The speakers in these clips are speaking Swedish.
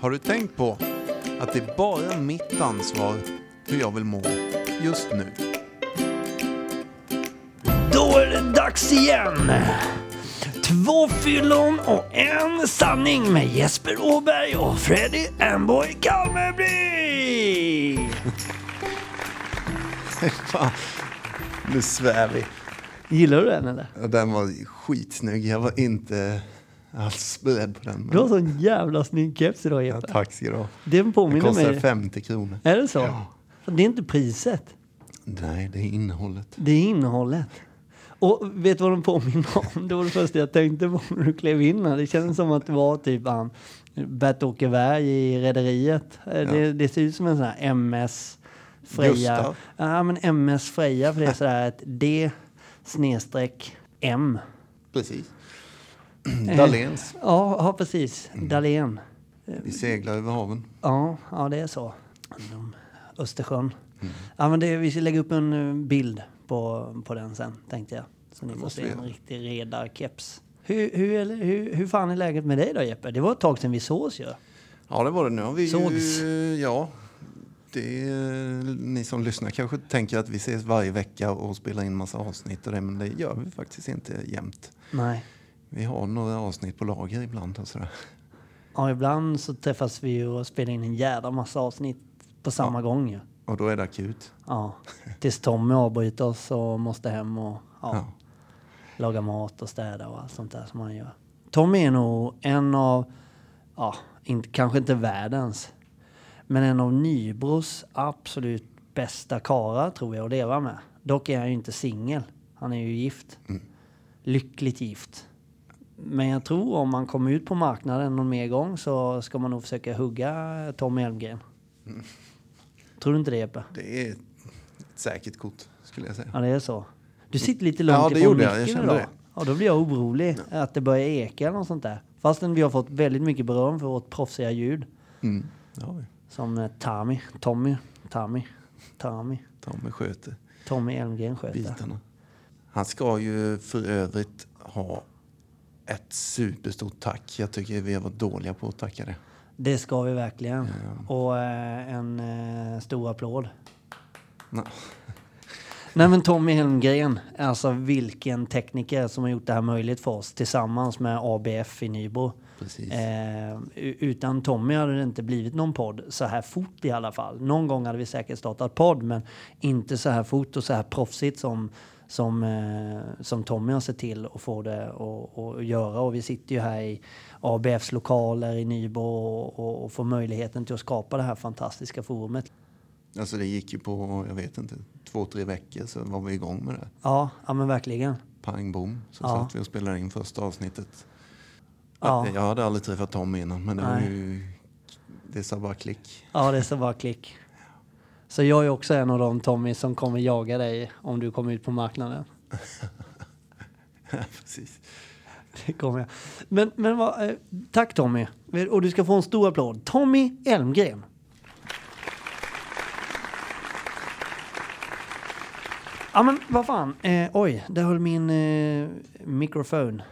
Har du tänkt på att det är bara mitt ansvar hur jag vill må just nu? Då är det dags igen! Två fyllon och en sanning med Jesper Åberg och Freddy Amboy Kalmeby! Nu svär vi. Gillar du den eller? Ja, Den var skitsnygg. Jag var inte alls beredd på den. Du har sån jävla snygg keps idag ja, Jeppe. tack ska du ha. Den Den påminner kostar mig... 50 kronor. Är det så? Ja. Det är inte priset, Nej, det är innehållet. det är innehållet. Och vet du vad de påminner om? Det var det första jag tänkte på när du klev in här. Det kändes som att det var typ han Bert-Åke Berg i Rederiet. Eh, Det, det ser ut som en sån här MS Freja. Gustav. Ja, men MS Freja för det är sådär ett D snedstreck M. Precis. Eh. Dahléns. Ja, ja precis. Mm. Dahlén. Vi seglar över haven. Ja, ja, det är så. Östersjön. Mm. Ja, men det, vi ska lägga upp en eh, bild på, på den sen, tänkte jag. Så ni får se en riktig redarkeps. Hur, hur, hur, hur fan är läget med dig då Jeppe? Det var ett tag sedan vi sågs ju. Ja, det var det. Nu har vi Sågs. ju... Ja. Det är, ni som lyssnar kanske tänker att vi ses varje vecka och spelar in massa avsnitt och det, men det gör vi faktiskt inte jämt. Nej. Vi har några avsnitt på lager ibland och sådär. Ja, ibland så träffas vi och spelar in en jävla massa avsnitt på samma gång ju. Och då är det akut. Ja. Tills Tommy avbryter oss och måste hem och ja, Ja. laga mat och städa och allt sånt där som han gör. Tommy är nog en av, ja, inte, kanske inte världens, men en av Nybros absolut bästa karar tror jag att leva med. Dock är han ju inte singel. Han är ju gift. Lyckligt gift. Men jag tror om man kommer ut på marknaden någon mer gång så ska man nog försöka hugga Tommy Elmgren. Tror du inte det Jeppe? Det är ett säkert kort, skulle jag säga. Ja, det är så. Du sitter lite långt Ja, det ifrån gjorde jag. Jag kände idag. det. Ja, då blir jag orolig att det börjar eka eller något sånt där. Fastän vi har fått väldigt mycket beröm för vårt proffsiga ljud. Mm. Har vi. Som eh, Tami, Tommy, Tami, Tami, Tommy sköter Tommy Elmgren sköter. bitarna. Han ska ju för övrigt ha ett superstort tack. Jag tycker vi har varit dåliga på att tacka det. Det ska vi verkligen. Och eh, en eh, stor applåd. Nej. Nej men Tommy Helmgren, alltså vilken tekniker som har gjort det här möjligt för oss tillsammans med ABF i Nybro. Eh, utan Tommy hade det inte blivit någon podd så här fort i alla fall. Någon gång hade vi säkert startat podd men inte så här fort och så här proffsigt som, som, eh, som Tommy har sett till att få det att göra. Och vi sitter ju här i ABFs lokaler i Nybro och, och, och får möjligheten till att skapa det här fantastiska forumet. Alltså det gick ju på, jag vet inte, två, tre veckor så var vi igång med det. Ja, ja men verkligen. Pang bom, så Ja. satt vi och spelade in första avsnittet. Ja. Jag hade aldrig träffat Tom innan, men det var Nej. ju... Det sa bara klick. Ja, det så bara klick. Så jag är också en av de Tommy som kommer jaga dig om du kommer ut på marknaden. Precis. Det kommer jag. Men, men vad, eh, tack Tommy. Och du ska få en stor applåd. Tommy Elmgren. Ja men vad fan. Eh, oj, där höll min eh, mikrofon.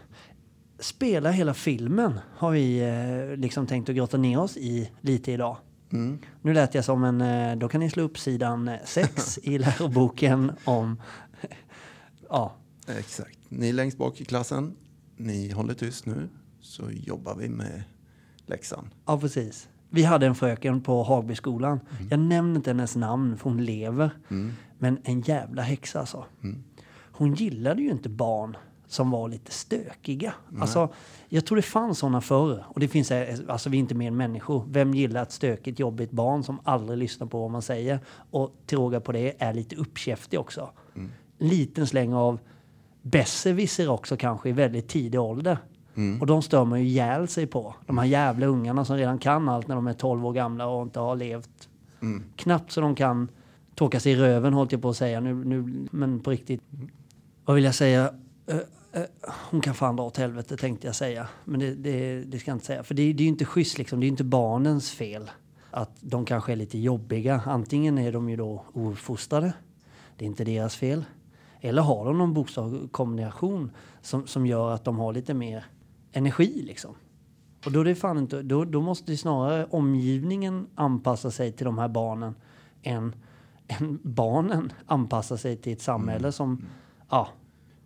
Spela hela filmen har vi eh, liksom tänkt att grotta ner oss i lite idag. Mm. Nu lät jag som en, eh, då kan ni slå upp sidan 6 i läroboken om, ja, Exakt. Ni längst bak i klassen, ni håller tyst nu, så jobbar vi med läxan. Ja, precis. Vi hade en fröken på Hagbyskolan. Mm. Jag nämner inte hennes namn för hon lever. Men en jävla häxa alltså. Mm. Hon gillade ju inte barn som var lite stökiga. Alltså, jag tror det fanns sådana förr. Och det finns, eh, alltså vi är inte mer än människor. Vem gillar ett stökigt, jobbigt barn som aldrig lyssnar på vad man säger? Och till råga på det är lite uppkäftig också. Mm. Liten släng av besserwisser också kanske i väldigt tidig ålder. Mm. Och de stör man ju ihjäl sig på. De här jävla ungarna som redan kan allt när de är 12 år gamla och inte har levt. Mm. Knappt så de kan torka sig i röven, hållt jag på att säga. Nu, nu, men på riktigt. Vad vill jag säga? Eh, hon kan fan dra åt helvete tänkte jag säga. Men det, det, det ska jag inte säga. För det, det är ju inte schysst liksom. Det är ju inte barnens fel. Att de kanske är lite jobbiga. Antingen är de ju då ouppfostrade. Det är inte deras fel. Eller har de någon bokstavskombination som, som gör att de har lite mer energi liksom. Och då, är det fan inte, då, då måste det snarare omgivningen anpassa sig till de här barnen än, än barnen anpassa sig till ett samhälle som, ja,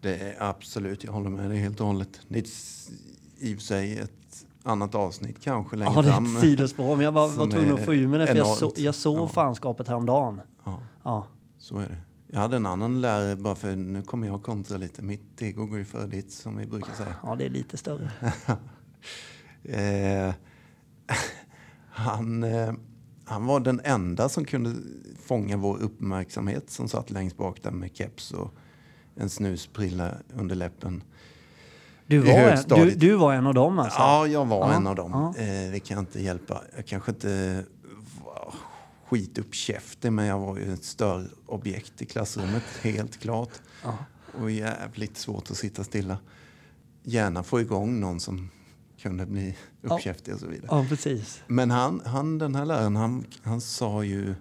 Det är absolut, jag håller med dig helt och hållet. Det är i och för sig ett annat avsnitt kanske längre ja det är fram. ett sidospår. Men jag var, var tvungen att få ur mig det för jag, så, jag såg Ja. fanskapet häromdagen. Ja, Ja. så är det. Jag hade en annan lärare, bara för nu kommer jag kontra lite. Mitt ego går ju före ditt, som vi brukar säga. ja, det är lite större. Eh, han, eh, han var den enda som kunde fånga vår uppmärksamhet som satt längst bak där med keps och en snusprilla under läppen. Du var, en, du, du var en av dem alltså? Ja, jag var Ja, en av dem. ja. Eh, det kan jag inte hjälpa. Jag kanske inte var skituppkäftig, men jag var ju ett störobjekt i klassrummet, helt klart. Ja. Och jävligt svårt att sitta stilla. Gärna få igång någon som kunde bli uppkäftig och så vidare. ja, precis. Men han, han, den här läraren, han, han sa ju...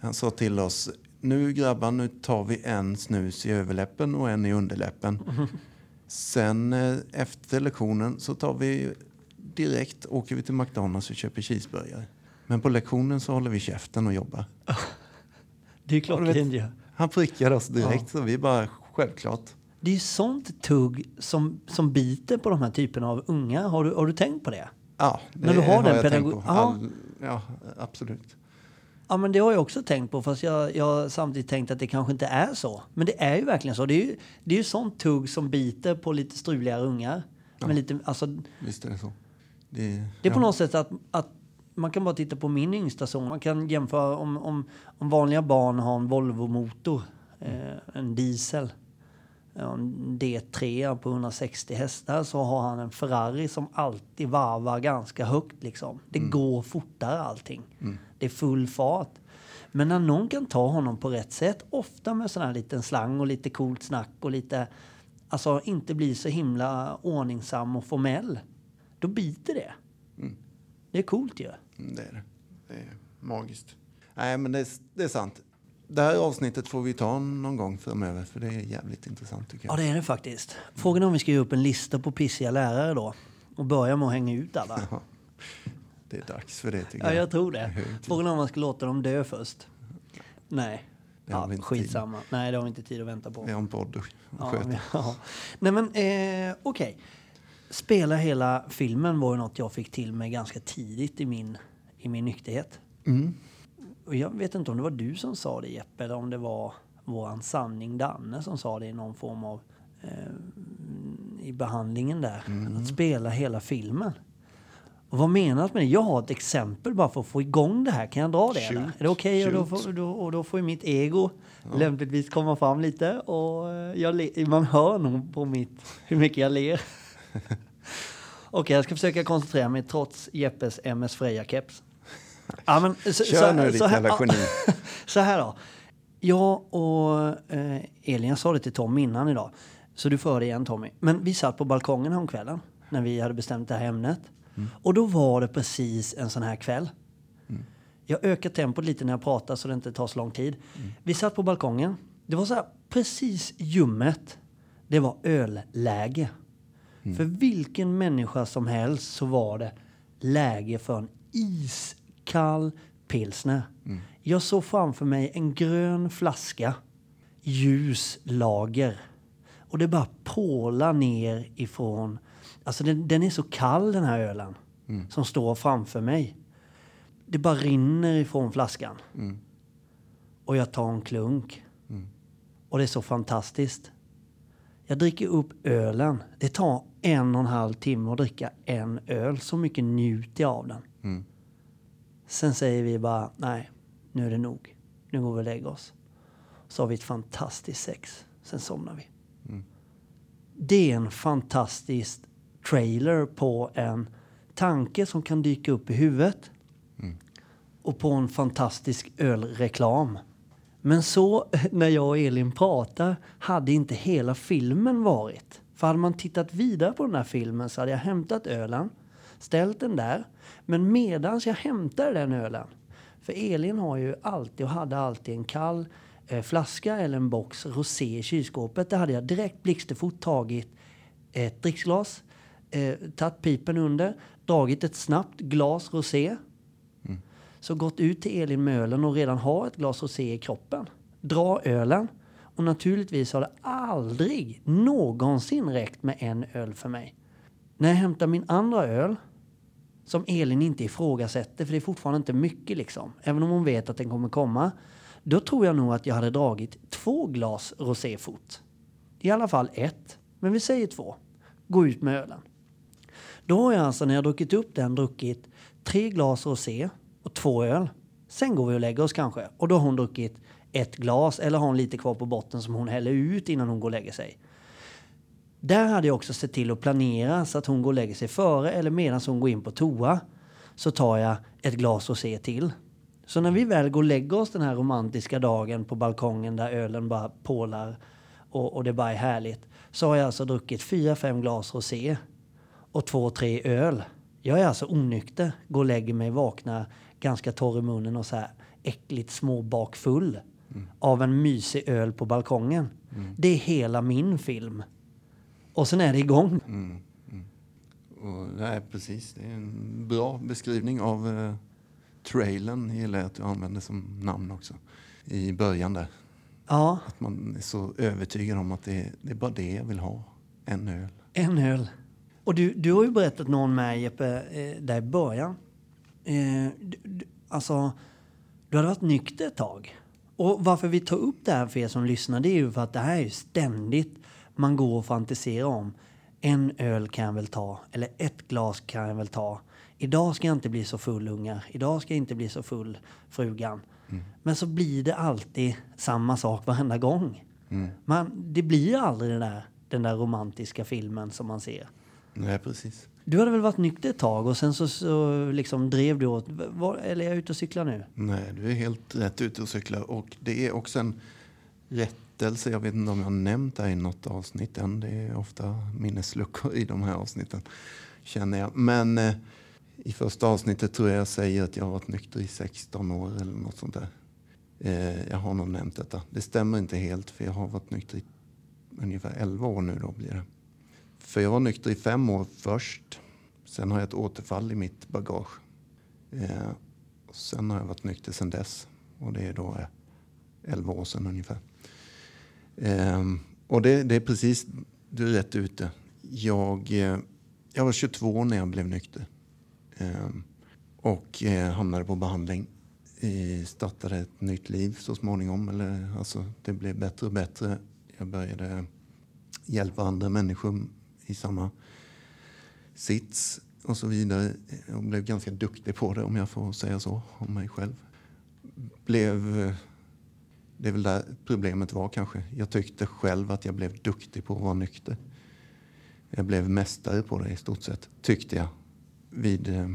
Han sa till oss, nu grabbar, nu tar vi en snus i överläppen och en i underläppen. Sen eh, efter lektionen så tar vi direkt, åker vi till McDonalds och köper cheeseburgare. Men på lektionen så håller vi käften och jobbar. Det är ju. Han prickade oss direkt, så vi bara, självklart. Det är ju sånt tugg som, som biter på de här typerna av unga. Har du, har du tänkt på det? Ja, det När du har den jag tänkt på. Ja. All, ja, absolut. Ja, men det har jag också tänkt på, fast jag, jag har samtidigt tänkt att det kanske inte är så. Men det är ju verkligen så. Det är ju, det är ju sånt tugg som biter på lite struligare ungar. Men lite, alltså, Visst är det så. Det, det är på ja. något sätt att, att man kan bara titta på min yngsta son. Man kan jämföra om, om, om vanliga barn har en Volvo-motor, eh, en diesel, ja, en D3 på 160 hästar så har han en Ferrari som alltid varvar ganska högt. Liksom. Det går fortare allting. Det är full fart. Men när någon kan ta honom på rätt sätt, ofta med sån här liten slang och lite coolt snack och lite, alltså inte bli så himla ordningsam och formell, då biter det. Det är coolt ju. Mm, Det är det. Det är magiskt. Nej, men det är, det är sant. Det här avsnittet får vi ta någon gång framöver, för det är jävligt intressant tycker Ja, jag. det är det faktiskt. Frågan är om vi ska ge upp en lista på pissiga lärare då och börja med att hänga ut alla. Det är dags för det tycker Ja, jag. jag tror det. tid. Frågan är om man ska låta dem dö först. Nej. Det har Ja, vi inte skitsamma. Nej, det har vi inte tid att vänta på. Vi har en podd att Ja, sköta. men- ja. Nej men eh, okej. Spela hela filmen var ju något jag fick till mig ganska tidigt i min, i min nykterhet. Mm. Och jag vet inte om det var du som sa det Jeppe eller om det var våran sanning Danne som sa det i någon form av eh, i behandlingen där. Mm. Att spela hela filmen. Och vad menas med det? Jag har ett exempel bara för att få igång det här. Kan jag dra det? Shoot. Är det okej? Och, då får- då, och då får mitt ego lämpligtvis komma fram lite. Och eh, jag le- man hör nog på mitt hur mycket jag ler. Okej, jag ska försöka koncentrera mig trots Jeppes MS Freja-keps. Ja, men, så, Kör nu ditt jävla ja, geni. så här då. Jag och eh, Elin, sa det till Tom innan idag, så du får det igen Tommy. Men vi satt på balkongen här om kvällen när vi hade bestämt det här ämnet. Och då var det precis en sån här kväll. Jag ökar tempot lite när jag pratar så det inte tar så lång tid. Vi satt på balkongen. Det var så här precis ljummet. Det var ölläge. För vilken människa som helst så var det läge för en iskall pilsner. Jag såg framför mig en grön flaska, ljus lager. Och det bara pålar ner ifrån... Alltså den, den är så kall den här ölen som står framför mig. Det bara rinner ifrån flaskan. Och jag tar en klunk. Och det är så fantastiskt. Jag dricker upp ölen. Det tar en och en halv timme att dricka en öl. Så mycket njuter jag av den. Mm. Sen säger vi bara, nej, nu är det nog. Nu går vi och lägger oss. Så har vi ett fantastiskt sex. Sen somnar vi. Det är en fantastisk trailer på en tanke som kan dyka upp i huvudet. Och på en fantastisk ölreklam. Men så när jag och Elin pratar hade inte hela filmen varit. För hade man tittat vidare på den här filmen så hade jag hämtat ölen, ställt den där. Men medans jag hämtar den ölen, för Elin har ju alltid och hade alltid en kall eh, flaska eller en box rosé i kylskåpet. Där hade jag direkt blixtefort tagit ett dricksglas, eh, tagit pipen under, dragit ett snabbt glas rosé. Så gått ut till Elin med ölen och redan har ett glas rosé i kroppen. Dra ölen. Och naturligtvis har det aldrig någonsin räckt med en öl för mig. När jag hämtar min andra öl, som Elin inte ifrågasätter, för det är fortfarande inte mycket liksom, även om hon vet att den kommer komma, då tror jag nog att jag hade dragit två glas roséfot. I alla fall ett, men vi säger två. Gå ut med ölen. Då har jag alltså när jag druckit upp den druckit tre glas rosé och två öl. Sen går vi och lägger oss kanske och då har hon druckit ett glas eller har hon lite kvar på botten som hon häller ut innan hon går och lägger sig. Där hade jag också sett till att planera så att hon går och lägger sig före eller medan hon går in på toa så tar jag ett glas rosé till. Så när vi väl går och lägger oss den här romantiska dagen på balkongen där ölen bara pålar och, och det bara är härligt så har jag alltså druckit fyra, fem glas rosé och två, tre öl. Jag är alltså onykter, går och lägger mig, vaknar ganska torr i munnen och så här äckligt småbakfull av en mysig öl på balkongen. Det är hela min film. Och sen är det igång. Och, nej, precis. Det är en bra beskrivning av eh, trailern. Gillar jag att du använder som namn också. I början där. Ja, Att man är så övertygad om att det, det är bara det jag vill ha. En öl. en öl. Och du, du har ju berättat någon med Jeppe, eh, där i början. Eh, du, du, alltså, du hade varit nykter ett tag. Och varför vi tar upp det här för er som lyssnar, det är ju för att det här är ju ständigt man går och fantiserar om. En öl kan jag väl ta, eller ett glas kan jag väl ta. Idag ska jag inte bli så full ungar, idag ska jag inte bli så full frugan. Men så blir det alltid samma sak varenda gång. Man, det blir aldrig den där, den där romantiska filmen som man ser. Nej, precis. Du hade väl varit nykter ett tag och sen så, så liksom drev du åt... Var, eller är jag ute och cyklar nu? Nej, du är helt rätt ute och cyklar. Och det är också en rättelse. Jag vet inte om jag har nämnt det i något avsnitt än. Det är ofta minnesluckor i de här avsnitten, känner jag. Men eh, i första avsnittet tror jag jag säger att jag har varit nykter i 16 år eller något sånt där. Eh, jag har nog nämnt detta. Det stämmer inte helt för jag har varit nykter i ungefär 11 år nu då blir det. För jag var nykter i fem år först. Sen har jag ett återfall i mitt bagage. Eh, sen har jag varit nykter sen dess. Och det är då eh, 11 år sedan ungefär. Eh, och det, det är precis, du är rätt ute. Jag, eh, jag var 22 när jag blev nykter. Ehm, och eh, hamnade på behandling. Eh, startade ett nytt liv så småningom. Eller, alltså, det blev bättre och bättre. Jag började hjälpa andra människor i samma sits och så vidare. Jag blev ganska duktig på det om jag får säga så om mig själv. Blev, det är väl där problemet var kanske. Jag tyckte själv att jag blev duktig på att vara nykter. Jag blev mästare på det i stort sett, tyckte jag vid eh,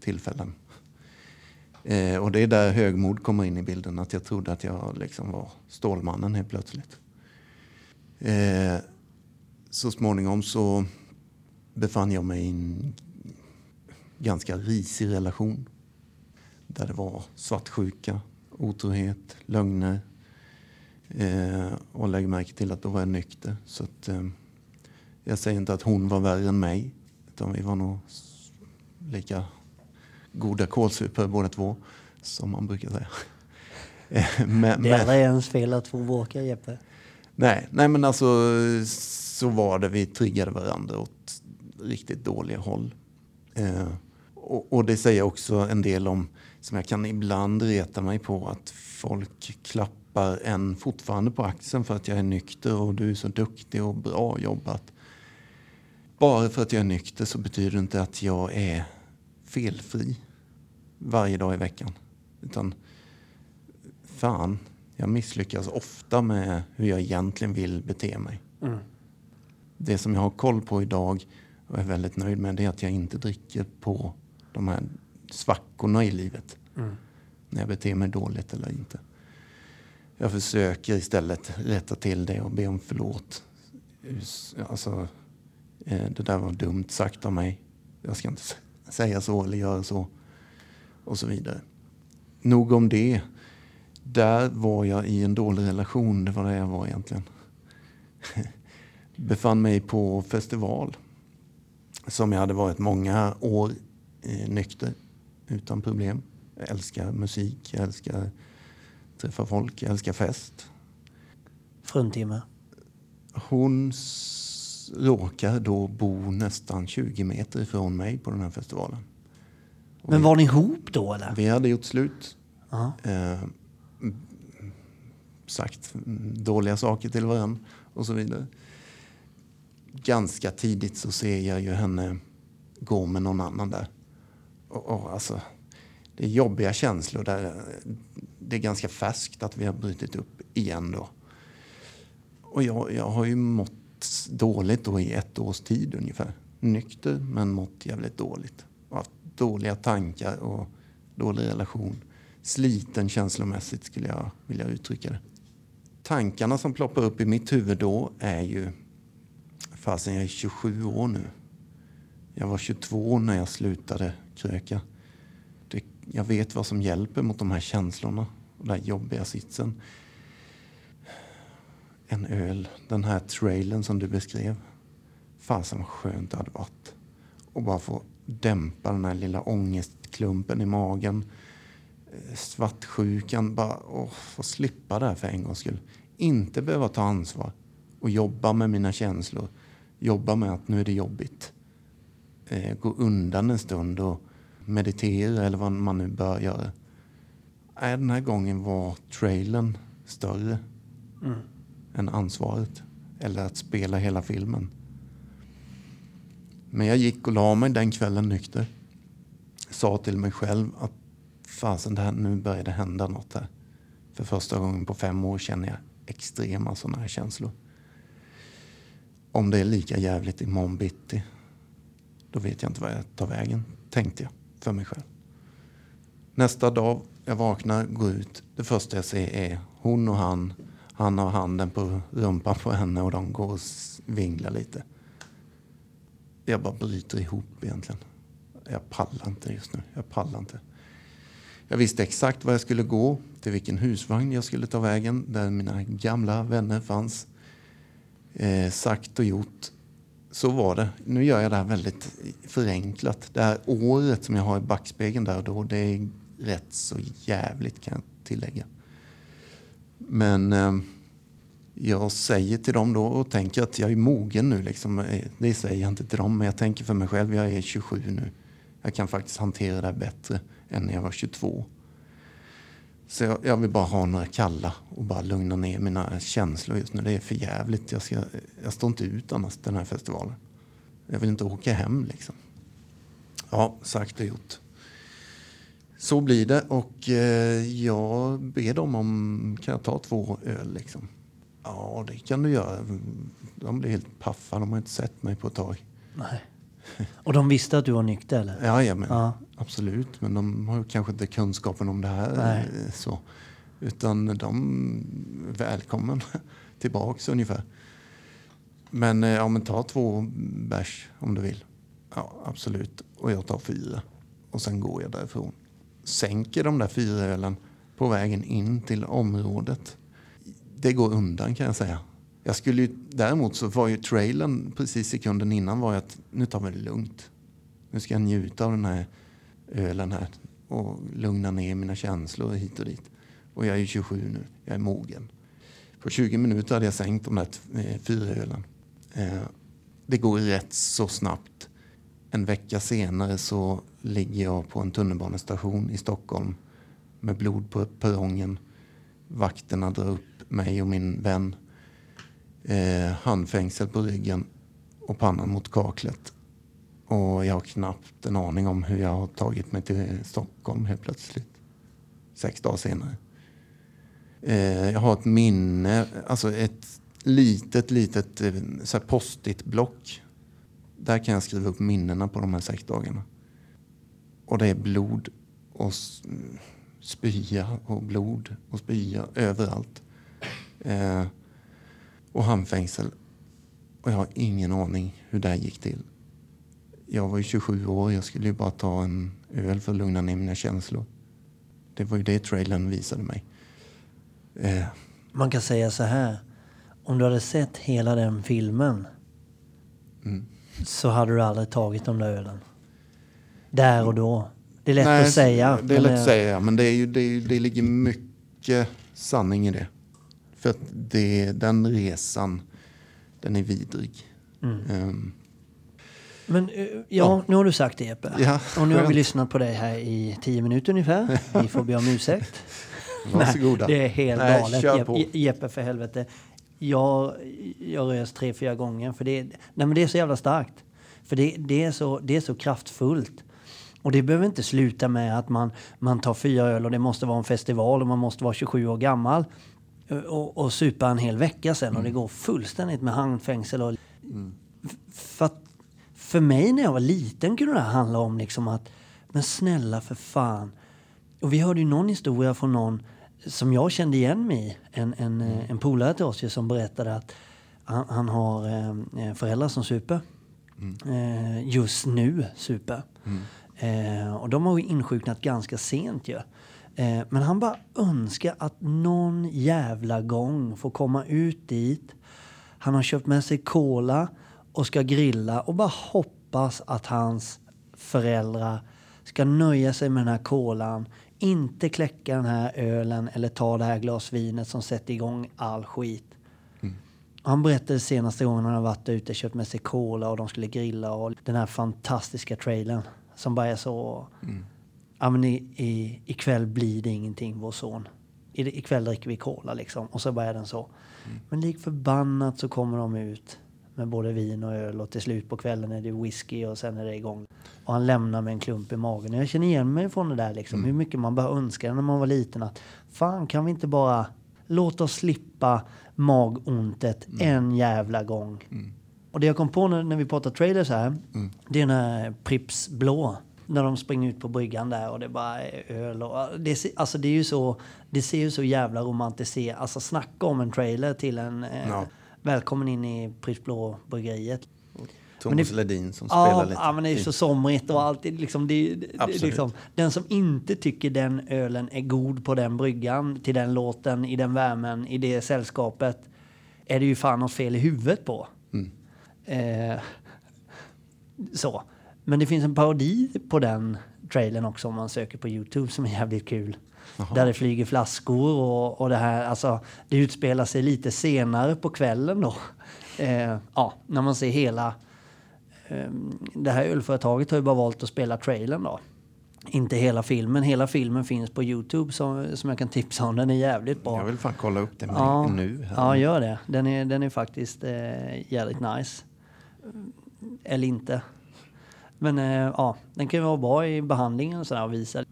tillfällen. Eh, och det är där högmod kommer in i bilden, att jag trodde att jag liksom var Stålmannen helt plötsligt. Eh, så småningom så befann jag mig i en ganska risig relation. Där det var svartsjuka, otrohet, lögner. Eh, och lägg märke till att då var jag nykter. Så att, eh, jag säger inte att hon var värre än mig. Utan vi var nog lika goda kålsupare båda två. Som man brukar säga. Eh, men, Det är men- aldrig ens fel att få bråka Jeppe. Nej, nej men alltså så var det. Vi triggade varandra åt riktigt dåliga håll. Eh, och, och det säger också en del om, som jag kan ibland reta mig på, att folk klappar en fortfarande på axeln för att jag är nykter och du är så duktig och bra jobbat. Bara för att jag är nykter så betyder det inte att jag är felfri varje dag i veckan. Utan fan, jag misslyckas ofta med hur jag egentligen vill bete mig. Mm. Det som jag har koll på idag och är väldigt nöjd med det är att jag inte dricker på de här svackorna i livet. Mm. När jag beter mig dåligt eller inte. Jag försöker istället rätta till det och be om förlåt. Alltså, eh, det där var dumt sagt av mig. Jag ska inte säga så eller göra så. Och så vidare. Nog om det. Där var jag i en dålig relation. Det var det jag var egentligen. Befann mig på festival som jag hade varit många år eh, nykter utan problem. Jag älskar musik, jag älskar träffa folk, jag älskar fest. Fruntimmer. Hon råkar då bo nästan 20 meter ifrån mig på den här festivalen. Och Men vi, var ni ihop då eller? vi hade gjort slut. Ja. Eh, m- sagt dåliga saker till varandra och så vidare. Ganska tidigt så ser jag ju henne gå med någon annan där. Och, och alltså, det är jobbiga känslor där. Det är ganska färskt att vi har brutit upp igen då. Och jag, jag har ju mått dåligt då i ett års tid ungefär. Nykter men mått jävligt dåligt. Och haft dåliga tankar och dålig relation. Sliten känslomässigt skulle jag vilja uttrycka det. Tankarna som ploppar upp i mitt huvud då är ju... Fasen, jag är 27 år nu. Jag var 22 när jag slutade kröka. Det, jag vet vad som hjälper mot de här känslorna och den här jobbiga sitsen. En öl, den här trailen som du beskrev. Fasen vad skönt det hade varit. Och bara få dämpa den här lilla ångestklumpen i magen. Eh, svartsjukan, bara åh, få slippa det här för en gångs skull. Inte behöva ta ansvar och jobba med mina känslor. Jobba med att nu är det jobbigt. Eh, gå undan en stund och meditera eller vad man nu bör göra. Nej, den här gången var trailern större Mm. än ansvaret. Eller att spela hela filmen. Men jag gick och la mig den kvällen nykter. Sa till mig själv att fasen, det här, nu börjar det hända något här. För första gången på fem år känner jag extrema sådana här känslor. Om det är lika jävligt imorgon bitti, då vet jag inte vad jag tar vägen, tänkte jag för mig själv. Nästa dag, jag vaknar, går ut. Det första jag ser är hon och han. Han har handen på rumpan på henne och de går och vinglar lite. Jag bara bryter ihop egentligen. Jag pallar inte just nu. Jag pallar inte. Jag visste exakt var jag skulle gå, till vilken husvagn jag skulle ta vägen, där mina gamla vänner fanns. Eh, sagt och gjort. Så var det. Nu gör jag det här väldigt förenklat. Det här året som jag har i backspegeln där och då, det är rätt så jävligt kan jag tillägga. Men eh, jag säger till dem då och tänker att jag är mogen nu. Liksom. Eh, det säger jag inte till dem, men jag tänker för mig själv. Jag är 27 nu. Jag kan faktiskt hantera det här bättre än när jag var 22. Så jag, jag vill bara ha några kalla och bara lugna ner mina känslor just nu. Det är för jävligt. Jag, ska, jag står inte ut annars den här festivalen. Jag vill inte åka hem liksom. Ja, sagt och gjort. Så blir det och eh, jag ber dem om, kan jag ta två öl liksom? Ja, det kan du göra. De blir helt paffa, de har inte sett mig på ett tag. Nej. Och de visste att du var nykter eller? Ja, ja, men, Ja. absolut. Men de har kanske inte kunskapen om det här. Nej. eh, Så. Utan de välkommen tillbaks ungefär. Men, eh, ja, men ta två bärs om du vill. Ja, absolut. Och jag tar fyra. Och sen går jag därifrån. Sänker de där fyra ölen på vägen in till området. Det går undan kan jag säga. Jag skulle ju, däremot så var ju trailern precis sekunden innan var ju att nu tar vi det lugnt. Nu ska jag njuta av den här ölen här och lugna ner mina känslor hit och dit. Och jag är ju 27 nu, jag är mogen. På 20 minuter hade jag sänkt de där eh, fyra ölen. Eh, det går rätt så snabbt. En vecka senare så ligger jag på en tunnelbanestation i Stockholm med blod på perrongen. Vakterna drar upp mig och min vän. Eh, handfängsel på ryggen och pannan mot kaklet. Och jag har knappt en aning om hur jag har tagit mig till Stockholm helt plötsligt. Sex dagar senare. Eh, jag har ett minne, alltså ett litet, litet eh, så här post-it-block. Där kan jag skriva upp minnena på de här sex dagarna. Och det är blod och spya och blod och spya överallt. Eh, och handfängsel. Och jag har ingen aning hur det gick till. Jag var ju 27 år, jag skulle ju bara ta en öl för att lugna ner mina känslor. Det var ju det trailern visade mig. Eh, Man kan säga så här. Om du hade sett hela den filmen Mm. så hade du aldrig tagit de där ölen. Där och då. Det är lätt Nej, att säga. Det är lätt att säga, men det, är ju, det, är, det ligger mycket sanning i det. För att det, den resan, den är vidrig. Mm. Ehm, Men eh, ja, nu har du sagt det Jeppe. Ja, och nu har vi lyssnat på dig här i tio minuter ungefär. Vi får be om ursäkt. varsågoda. Nej, det är helt Nej, galet. Jeppe, Jeppe för helvete. Jag, jag rös tre, fyra gånger. För det, nej, men det är så jävla starkt. För det, det, är så, det är så kraftfullt. Och det behöver inte sluta med att man, man tar fyra öl och det måste vara en festival och man måste vara 27 år gammal. Eh, Och, och supa en hel vecka sen och det går fullständigt med handfängsel. Och, F- för, att, för mig när jag var liten kunde det handla om liksom att men snälla för fan. Och vi hörde ju någon historia från någon som jag kände igen mig i. En, en, eh, en polare till oss som berättade att han, han har eh, föräldrar som super. Eh, just nu super. Eh, och de har ju insjuknat ganska sent ju. Eh, men han bara önskar att någon jävla gång få komma ut dit. Han har köpt med sig cola och ska grilla och bara hoppas att hans föräldrar ska nöja sig med den här kolan, inte kläcka den här ölen eller ta det här glas vinet som sätter igång all skit. Han berättade senaste gången han har varit ute, köpt med sig cola och de skulle grilla och den här fantastiska trailern som bara är så... Ja men i, i, ikväll blir det ingenting vår son. I, ikväll dricker vi cola liksom. Och så bara är den så. Men lik förbannat så kommer de ut med både vin och öl och till slut på kvällen är det whisky och sen är det igång. Och han lämnar med en klump i magen. Jag känner igen mig från det där liksom. Hur mycket man bara önskar när man var liten att fan kan vi inte bara låta oss slippa magontet en jävla gång. Och det jag kom på när, när vi pratar trailers här, det är den här Pripps blå. När de springer ut på bryggan där och det bara är öl och... Det, alltså det är ju så... Det ser ju så jävla romantiserat... Alltså snacka om en trailer till en... Eh, Ja. Välkommen in i Pripps blå bryggeriet. Thomas det- Ledin som spelar Ja, lite. ja, men det är ju så somrigt och alltid liksom, det, det, liksom... Den som inte tycker den ölen är god på den bryggan, till den låten, i den värmen, i det sällskapet, är det ju fan något fel i huvudet på. Mm. Eh, så. Men det finns en parodi på den trailern också om man söker på Youtube som är jävligt kul. Där det flyger flaskor och, och det här, alltså det utspelar sig lite senare på kvällen då. Eh, ja, när man ser hela eh, det här ölföretaget har ju bara valt att spela trailern då. Inte hela filmen. Hela filmen finns på Youtube som, som jag kan tipsa om. Den är jävligt bra. Jag vill fan kolla upp med Ja, nu. Här. ja, gör det. Den är, den är faktiskt eh, jävligt nice. Eller inte. Men eh, ja, den kan ju vara bra i behandlingen och sådär och visa.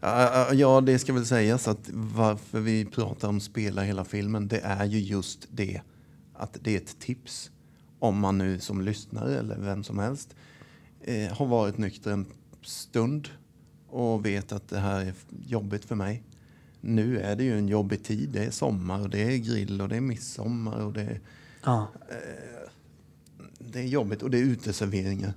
Ja, Ja, det ska väl sägas att varför vi pratar om spela hela filmen, det är ju just det att det är ett tips. Om man nu som lyssnare eller vem som helst eh, har varit nykter en stund och vet att det här är jobbigt för mig. Nu är det ju en jobbig tid. Det är sommar och det är grill och det är midsommar och det är, Ja, det är jobbigt och det är uteserveringar.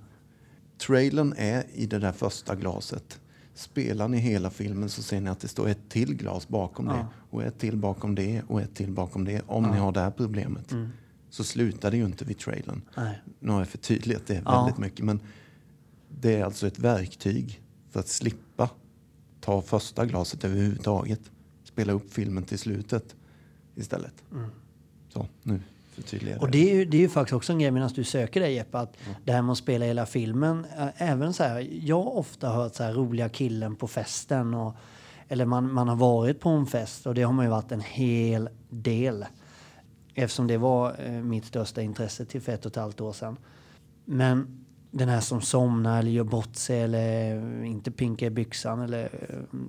Trailern är i det där första glaset. Spelar ni hela filmen så ser ni att det står ett till glas bakom det och ett till bakom det och ett till bakom det. Om ni har det här problemet så slutar det ju inte vid trailern. nej. Nu har jag förtydligat det Ja. väldigt mycket men det är alltså ett verktyg för att slippa ta första glaset överhuvudtaget. Spela upp filmen till slutet istället. Så, nu förtydligar jag Och det är, ju, det är ju faktiskt också en grej medan du söker det Jeppe, att det här med att spela hela filmen, även så här, jag har ofta hört så här roliga killen på festen och, eller man, man har varit på en fest och det har man ju varit en hel del. Eftersom det var eh, mitt största intresse till för ett och ett halvt år sedan. Men den här som somnar eller gör bort sig eller inte pinkar i byxan eller eh,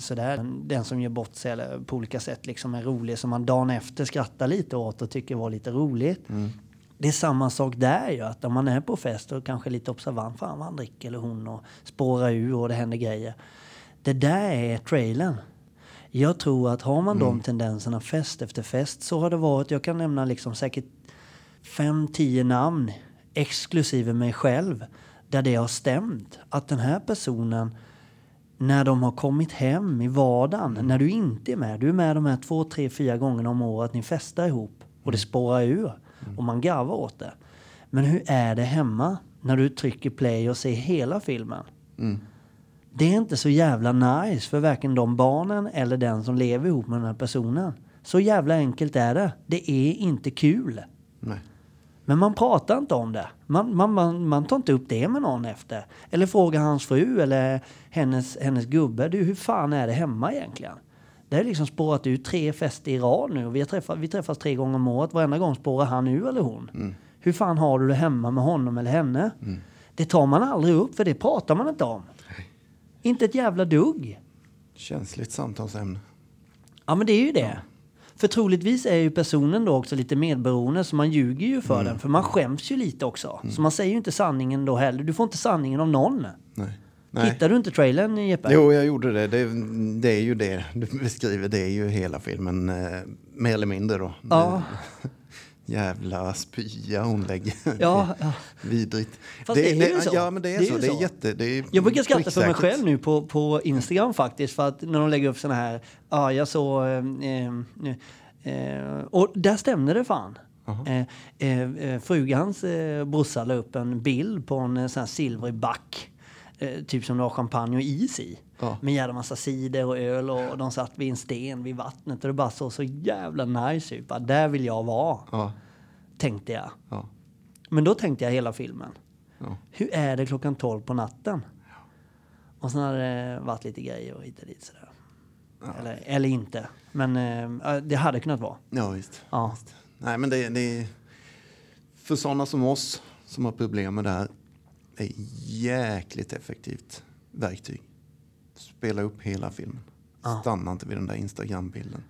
sådär. Den som gör bort sig eller på olika sätt liksom är rolig som man dagen efter skrattar lite åt och tycker var lite roligt. Det är samma sak där ju, att om man är på fest och kanske lite observant, fan vad han dricker eller hon och spårar ur och det händer grejer. Det där är trailern. Jag tror att har man de tendenserna fest efter fest så har det varit, jag kan nämna liksom säkert fem, tio namn exklusive mig själv där det har stämt. Att den här personen när de har kommit hem i vardagen, när du inte är med, du är med de här två, tre, fyra gångerna om året, ni festar ihop och det spårar ur och man garvar åt det. Men hur är det hemma? när du trycker play och ser hela filmen. Det är inte så jävla nice för varken de barnen eller den som lever ihop med den här personen. Så jävla enkelt är det. Det är inte kul. Nej. Men man pratar inte om det. Man, man, man, man tar inte upp det med någon efter. Eller frågar hans fru eller hennes, hennes gubbe. Du, hur fan är det hemma egentligen? Det har liksom spårat ut tre fester i rad nu. Vi, träffat, vi träffas tre gånger om året. Varenda gång spårar han ur eller hon. Hur fan har du det hemma med honom eller henne? Det tar man aldrig upp för det pratar man inte om. Inte ett jävla dugg. Känsligt samtalsämne. Ja, men det är ju det. För troligtvis är ju personen då också lite medberoende så man ljuger ju för den. För man skäms ju lite också. Så man säger ju inte sanningen då heller. Du får inte sanningen av någon. Nej. Nej. Hittar du inte trailern Jeppe? Jo, jag gjorde det. det. Det är ju det du beskriver. Det är ju hela filmen, eh, mer eller mindre då. Ja. Jävla spya hon lägger. Ja, ja. Vidrigt. Fast det är ju så. Ja, men det är, Det är så. Det är så. jätte... Det är Jag brukar skratta för mig själv nu på, på Instagram faktiskt. För att när de lägger upp såna här, ja jag såg, eh, eh, eh, och där stämde det fan. Eh, eh, eh, frugans eh, brorsa la upp en bild på en eh, sån här silvrig back. Typ som det var champagne och is i. Ja. Med jävla massa cider och öl och de satt vid en sten vid vattnet och det bara såg så jävla nice ut. Bara, Där vill jag vara, Ja, tänkte jag. ja, Men då tänkte jag hela filmen. Hur är det klockan 12 på natten? Och sen hade det varit lite grejer och hit och dit sådär. Eller, eller inte. Men eh, det hade kunnat vara. ja visst. Ja. Nej, men det, det. För sådana som oss som har problem med det här är jäkligt effektivt verktyg. Spela upp hela filmen. Ja. Stanna inte vid den där Instagram-bilden.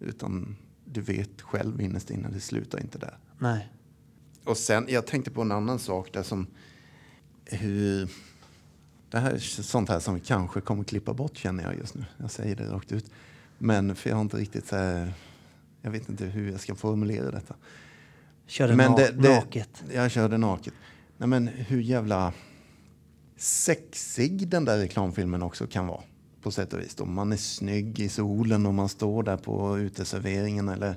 Utan du vet själv innerst inne, det slutar inte där. Nej. Och sen, jag tänkte på en annan sak där som hur... Det här är sånt här som vi kanske kommer klippa bort känner jag just nu. Jag säger det rakt ut. Men för jag har inte riktigt så här, Jag vet inte hur jag ska formulera detta. Körde Men na- det- det- naket. Jag körde naket. Nej men hur jävla sexig den där reklamfilmen också kan vara. På sätt och vis. Då. Man är snygg i solen och man står där på uteserveringen eller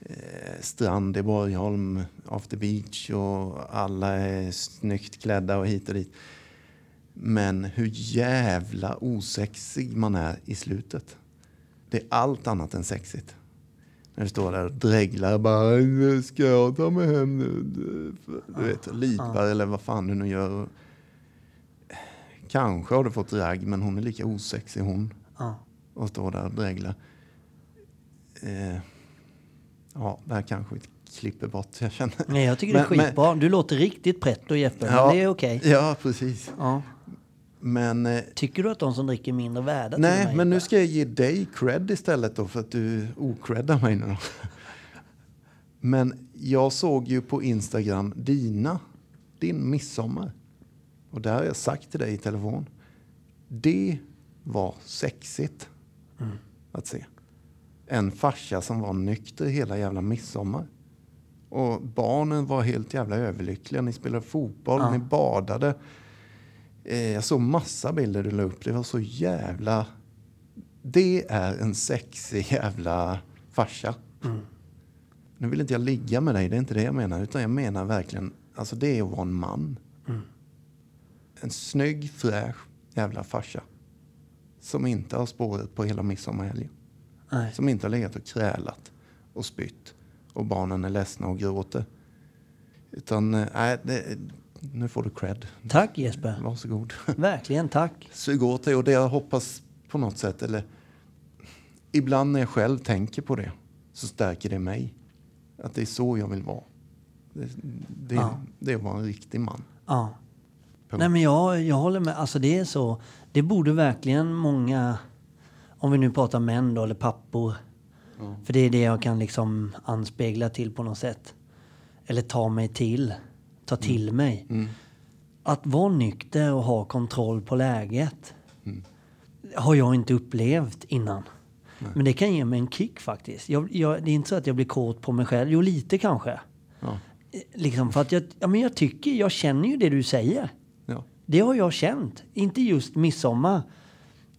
eh, strand i Borgholm, after beach och alla är snyggt klädda och hit och dit. Men hur jävla osexig man är i slutet. Det är allt annat än sexigt. När du står där och dreglar bara ska jag ta mig hem nu? Du vet, lipar eller vad fan du nu gör. Kanske har du fått drag men hon är lika osexig hon. Ja. Och står där och dreglar. Eh, ja, det här kanske vi klipper bort. Jag känner. Nej, jag tycker det är Men- men- skitbra. Du låter riktigt pretto Jeppe, men det är okej. Ja, precis. Ja. Men eh, Tycker du att de som dricker mindre värda? Nej, men nu ska jag ge dig cred istället då för att du ocreddar mig nu. Men jag såg ju på Instagram dina, din midsommar. Och det har jag sagt till dig i telefon. Det var sexigt att se. En farsa som var nykter hela jävla midsommar. Och barnen var helt jävla överlyckliga. Ni spelade fotboll, Ja. ni badade. Eh, jag såg massa bilder du la upp. Det var så jävla... Det är en sexig jävla farsa. Nu vill inte jag ligga med dig, det är inte det jag menar. Utan jag menar verkligen, alltså det är att vara en man. En snygg, fräsch jävla farsa. Som inte har spåret på hela midsommarhelgen. Nej. Som inte har legat och krälat och spytt. Och barnen är ledsna och gråter. Utan, eh, nej, det, nu får du cred. Tack Jesper. Varsågod. Verkligen tack. Sug åt dig och det jag hoppas på något sätt, eller ibland när jag själv tänker på det, så stärker det mig. Att det är så jag vill vara. Det, det, Ja. det är att vara en riktig man. Ja. Nej men jag, jag håller med. Alltså det är så. Det borde verkligen många, om vi nu pratar män då, eller pappor. För det är det jag kan liksom anspegla till på något sätt. Eller ta mig till. Ta till mig. Att vara nykter och ha kontroll på läget. Har jag inte upplevt innan. Men det kan ge mig en kick faktiskt. Jag, jag, det är inte så att jag blir kåt på mig själv. Jo, lite kanske. Ja. Liksom för att jag, ja, men jag tycker, jag känner ju det du säger. Det har jag känt. Inte just midsommar.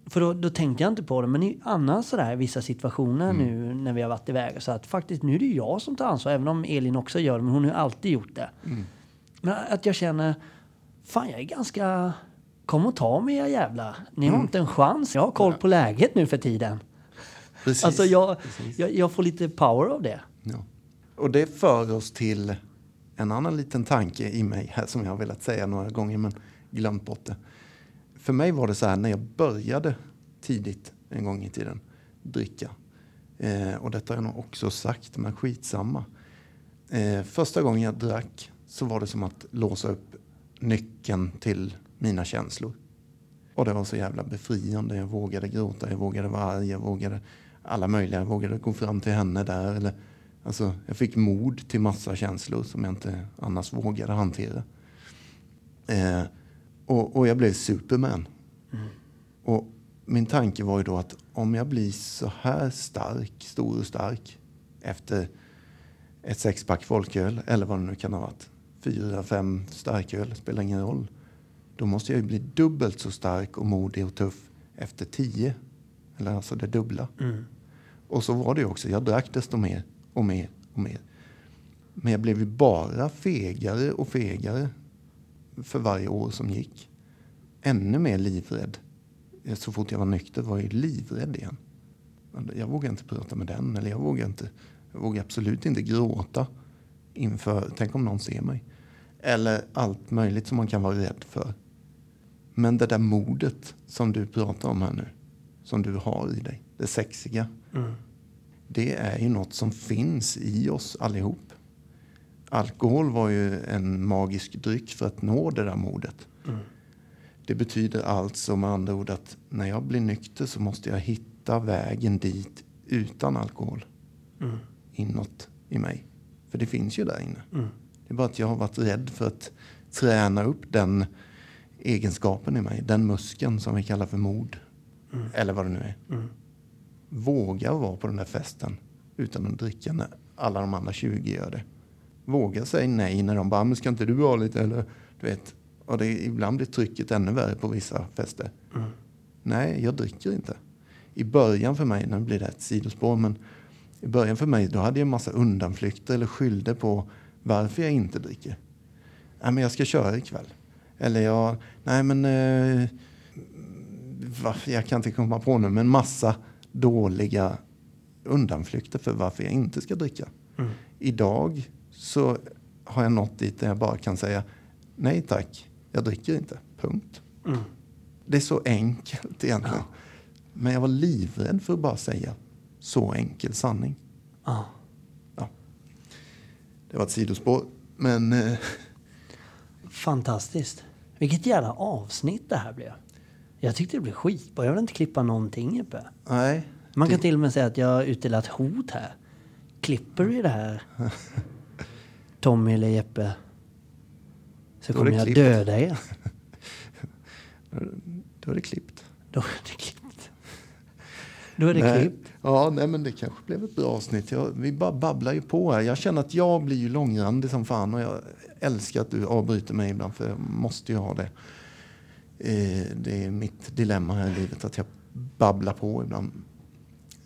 För då, då tänkte jag inte på det. Men i annars sådär vissa situationer nu när vi har varit iväg. Så att faktiskt nu är det jag som tar ansvar. Även om Elin också gör det. Men hon har alltid gjort det. Men att jag känner, fan jag är ganska... Kom och ta mig era jävlar. Ni har inte en chans. Jag har koll på läget nu för tiden. Precis. Alltså jag, jag, jag får lite power av det. Ja. Och det för oss till en annan liten tanke i mig här som jag har velat säga några gånger men glömt bort det. För mig var det så här när jag började tidigt en gång i tiden dricka. Eh, och detta har jag nog också sagt, men skitsamma. Eh, första gången jag drack så var det som att låsa upp nyckeln till mina känslor. Och det var så jävla befriande. Jag vågade gråta, jag vågade vara arg, jag vågade alla möjliga. Jag vågade gå fram till henne där. Eller, alltså, jag fick mod till massa känslor som jag inte annars vågade hantera. Eh, och, och jag blev Superman. Och min tanke var ju då att om jag blir så här stark, stor och stark efter ett sexpack folköl eller vad det nu kan ha varit. Fyra, fem starköl, spelar ingen roll. Då måste jag ju bli dubbelt så stark och modig och tuff efter tio. Eller alltså det dubbla. Och så var det ju också. Jag drack desto mer och mer och mer. Men jag blev ju bara fegare och fegare för varje år som gick. Ännu mer livrädd. Så fort jag var nykter var jag livrädd igen. Jag vågade inte prata med den. Eller jag vågade, inte, jag vågade absolut inte gråta inför, tänk om någon ser mig. Eller allt möjligt som man kan vara rädd för. Men det där modet som du pratar om här nu, som du har i dig, det sexiga. Det är ju något som finns i oss allihop. Alkohol var ju en magisk dryck för att nå det där modet. Det betyder alltså med andra ord att när jag blir nykter så måste jag hitta vägen dit utan alkohol. Inåt i mig. För det finns ju där inne. Det är bara att jag har varit rädd för att träna upp den egenskapen i mig. Den muskeln som vi kallar för mod. Eller vad det nu är. Våga vara på den där festen utan att dricka när alla de andra 20 gör det. Våga säga nej när de bara, men ska inte du ha lite? Eller, du vet. Och det, ibland blir trycket ännu värre på vissa fester. Nej, jag dricker inte. I början för mig, nu blir det ett sidospår, men i början för mig då hade jag en massa undanflykter eller skyllde på varför jag inte dricker. Nej, men jag ska köra ikväll. Eller jag, nej men, eh, va, jag kan inte komma på nu, men massa dåliga undanflykter för varför jag inte ska dricka. Idag så har jag nått dit där jag bara kan säga nej tack, jag dricker inte. Punkt. Det är så enkelt egentligen. Men jag var livrädd för att bara säga så enkel sanning. Ja. Ja. Det var ett sidospår. Men eh, Fantastiskt. Vilket jävla avsnitt det här blev. Jag tyckte det blev skitbra. Jag vill inte klippa någonting Jeppe. nej. Man kan det- till och med säga att jag har utdelat hot här. Klipper du det här, Tommy eller Jeppe, så kommer jag klippt. döda er. Då är det klippt. Då är det klippt. Då är det nej. klippt. Ja, nej, men det kanske blev ett bra avsnitt. Jag, vi bara babblar ju på här. Jag känner att jag blir ju långrandig som fan och jag älskar att du avbryter mig ibland för jag måste ju ha det. Eh, det är mitt dilemma här i livet att jag babblar på ibland.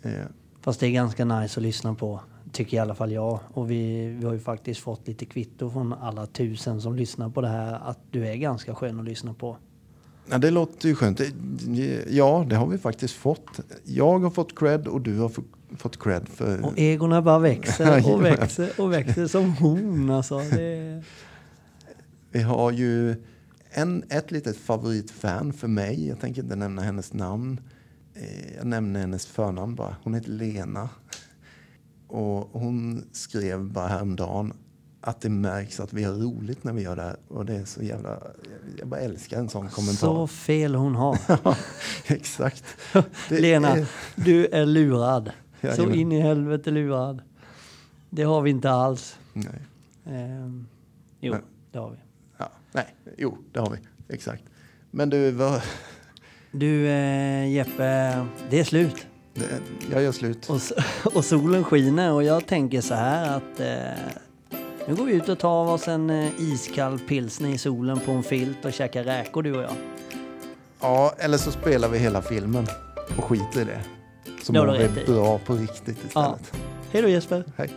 Eh, Fast det är ganska nice att lyssna på, tycker i alla fall jag. Och vi, vi har ju faktiskt fått lite kvitto från alla tusen som lyssnar på det här att du är ganska skön att lyssna på. Ja, det låter ju skönt. Ja, det har vi faktiskt fått. Jag har fått cred och du har fått- cred för... Och egorna bara växer och växer och växer som hon alltså. Det... Vi har ju en, ett litet favoritfan för mig. Jag tänker inte nämna hennes namn. Eh, Jag nämner hennes förnamn bara. Hon heter Lena. Och hon skrev bara häromdagen att det märks att vi har roligt när vi gör det här. Och det är så jävla... Jag bara älskar en sån kommentar. Så fel hon har. Ja, exakt. Lena, är- du är lurad. Så Jajamän. in i helvete lurad. Det har vi inte alls. Nej. Ehm, jo, Men- det har vi. Ja, nej, jo, det har vi. Exakt. Men du, vad, Du eh, Jeppe, det är slut. Det, jag gör slut. Och, och solen skiner och jag tänker så här att eh, nu går vi ut och tar oss en eh, iskall pilsner i solen på en filt och käkar räkor du och jag. Ja, eller så spelar vi hela filmen och skiter i det. Så mår vi bra på riktigt istället. Hej då Jesper! Hej.